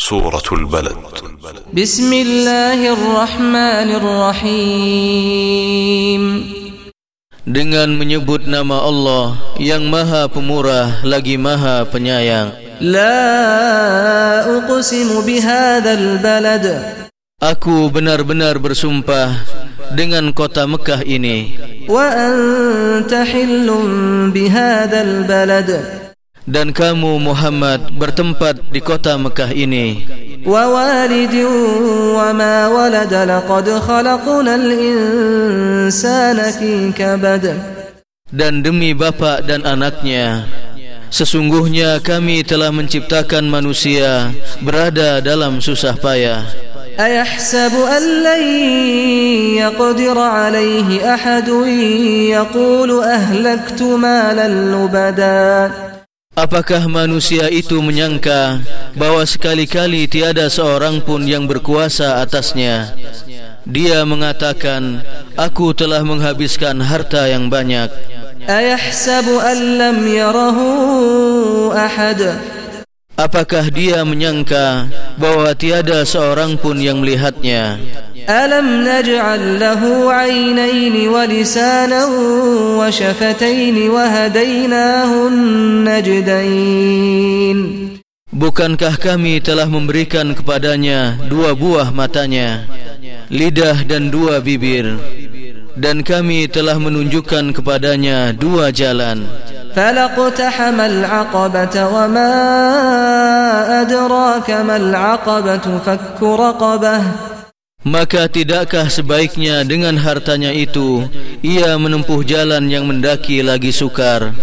سورة البلد بسم الله الرحمن الرحيم Dengan menyebut nama Allah yang maha pemurah lagi maha penyayang لا أقسم بهذا البلد Aku benar-benar bersumpah dengan kota Mekah ini وأنت حل بهذا البلد dan kamu Muhammad bertempat di kota Mekah ini ووالد وما ولد لقد خلقنا الإنسان في كبد dan demi bapa dan anaknya sesungguhnya kami telah menciptakan manusia berada dalam susah payah أيحسب أن لن يقدر عليه أحد يقول أهلكت مالا لبدا Apakah manusia itu menyangka bahwa sekali-kali tiada seorang pun yang berkuasa atasnya? Dia mengatakan, "Aku telah menghabiskan harta yang banyak." Ayahsabu an lam yarahu ahad. Apakah dia menyangka bahwa tiada seorang pun yang melihatnya? ألم نجعل له عينين ولسانا وشفتين وهديناه النجدين Bukankah kami telah memberikan kepadanya dua buah matanya, lidah dan dua bibir, dan kami telah menunjukkan kepadanya dua jalan. فلاقتحم العقبة وما أدراك ما العقبة فك رقبة Maka tidakkah sebaiknya dengan hartanya itu ia menempuh jalan yang mendaki lagi sukar?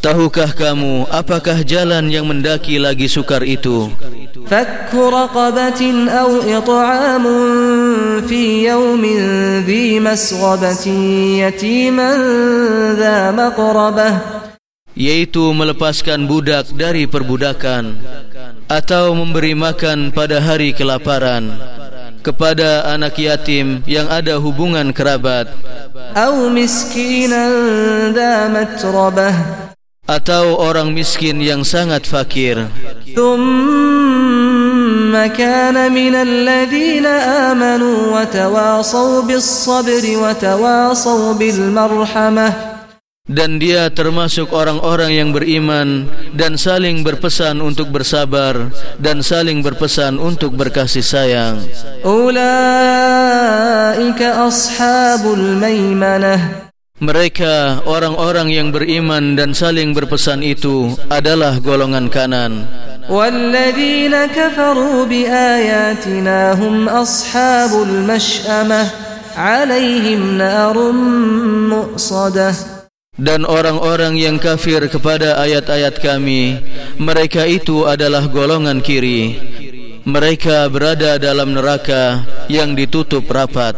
Tahukah kamu apakah jalan yang mendaki lagi sukar itu? Fakku raqabatin aw it'amun fi yawmin dhi masghabatin yatiman dha maqrabah yaitu melepaskan budak dari perbudakan atau memberi makan pada hari kelaparan kepada anak yatim yang ada hubungan kerabat. Atau miskinan dha matrabah atau orang miskin yang sangat fakir. Thumma kana amanu wa tawasaw bis sabri wa tawasaw bil marhamah. Dan dia termasuk orang-orang yang beriman dan saling berpesan untuk bersabar dan saling berpesan untuk berkasih sayang. Ulaika ashabul maimanah. Mereka orang-orang yang beriman dan saling berpesan itu adalah golongan kanan. والذين كفروا بآياتنا hum ashabul المشأمة عليهم نار مؤصده dan orang-orang yang kafir kepada ayat-ayat kami mereka itu adalah golongan kiri. Mereka berada dalam neraka yang ditutup rapat